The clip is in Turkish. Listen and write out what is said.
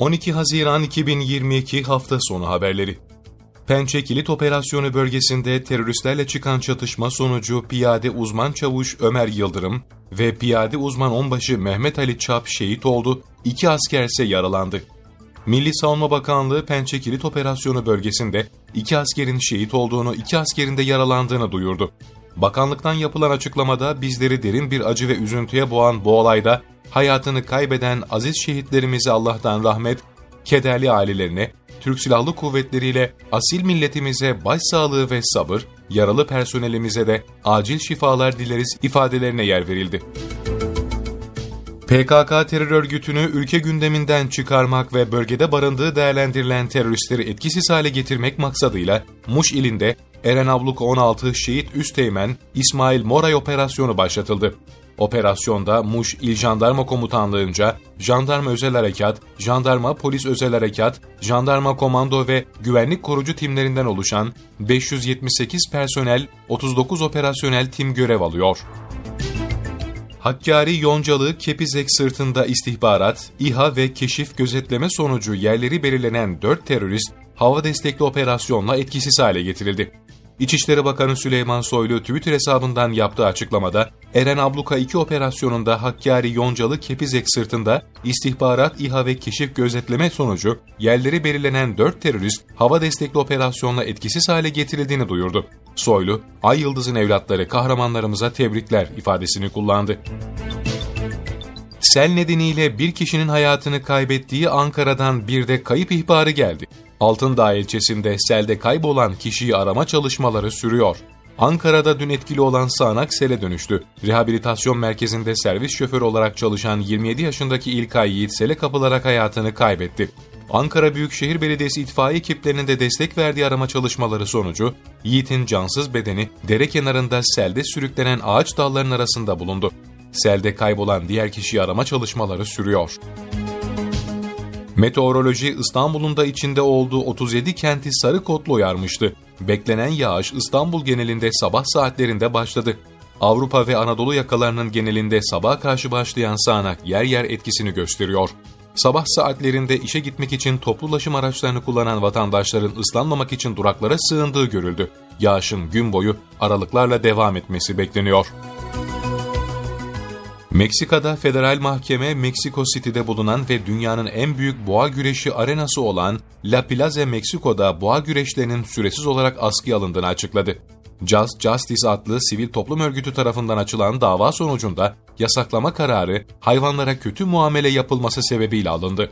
12 Haziran 2022 hafta sonu haberleri. Pençe Kilit Operasyonu bölgesinde teröristlerle çıkan çatışma sonucu piyade uzman çavuş Ömer Yıldırım ve piyade uzman onbaşı Mehmet Ali Çap şehit oldu, iki asker ise yaralandı. Milli Savunma Bakanlığı Pençe Kilit Operasyonu bölgesinde iki askerin şehit olduğunu, iki askerin de yaralandığını duyurdu. Bakanlıktan yapılan açıklamada bizleri derin bir acı ve üzüntüye boğan bu olayda hayatını kaybeden aziz şehitlerimize Allah'tan rahmet, kederli ailelerine, Türk Silahlı Kuvvetleri ile asil milletimize başsağlığı ve sabır, yaralı personelimize de acil şifalar dileriz ifadelerine yer verildi. PKK terör örgütünü ülke gündeminden çıkarmak ve bölgede barındığı değerlendirilen teröristleri etkisiz hale getirmek maksadıyla Muş ilinde Eren Abluk 16 Şehit Üsteğmen İsmail Moray operasyonu başlatıldı. Operasyonda Muş İl Jandarma Komutanlığı'nca Jandarma Özel Harekat, Jandarma Polis Özel Harekat, Jandarma Komando ve Güvenlik Korucu timlerinden oluşan 578 personel, 39 operasyonel tim görev alıyor. Hakkari Yoncalı Kepizek sırtında istihbarat, İHA ve keşif gözetleme sonucu yerleri belirlenen 4 terörist hava destekli operasyonla etkisiz hale getirildi. İçişleri Bakanı Süleyman Soylu Twitter hesabından yaptığı açıklamada, Eren Abluka 2 operasyonunda Hakkari Yoncalı Kepizek sırtında istihbarat, İHA ve keşif gözetleme sonucu yerleri belirlenen 4 terörist hava destekli operasyonla etkisiz hale getirildiğini duyurdu. Soylu, Ay Yıldız'ın evlatları kahramanlarımıza tebrikler ifadesini kullandı. Sel nedeniyle bir kişinin hayatını kaybettiği Ankara'dan bir de kayıp ihbarı geldi. Altındağ ilçesinde selde kaybolan kişiyi arama çalışmaları sürüyor. Ankara'da dün etkili olan sağanak sele dönüştü. Rehabilitasyon merkezinde servis şoförü olarak çalışan 27 yaşındaki İlkay Yiğit sele kapılarak hayatını kaybetti. Ankara Büyükşehir Belediyesi itfaiye ekiplerinin de destek verdiği arama çalışmaları sonucu Yiğit'in cansız bedeni dere kenarında selde sürüklenen ağaç dallarının arasında bulundu. Selde kaybolan diğer kişiyi arama çalışmaları sürüyor. Meteoroloji İstanbul'un da içinde olduğu 37 kenti sarı kodlu uyarmıştı. Beklenen yağış İstanbul genelinde sabah saatlerinde başladı. Avrupa ve Anadolu yakalarının genelinde sabah karşı başlayan sağanak yer yer etkisini gösteriyor. Sabah saatlerinde işe gitmek için toplu ulaşım araçlarını kullanan vatandaşların ıslanmamak için duraklara sığındığı görüldü. Yağışın gün boyu aralıklarla devam etmesi bekleniyor. Meksika'da federal mahkeme Meksiko City'de bulunan ve dünyanın en büyük boğa güreşi arenası olan La Plaza Mexico'da boğa güreşlerinin süresiz olarak askıya alındığını açıkladı. Just Justice adlı sivil toplum örgütü tarafından açılan dava sonucunda yasaklama kararı hayvanlara kötü muamele yapılması sebebiyle alındı.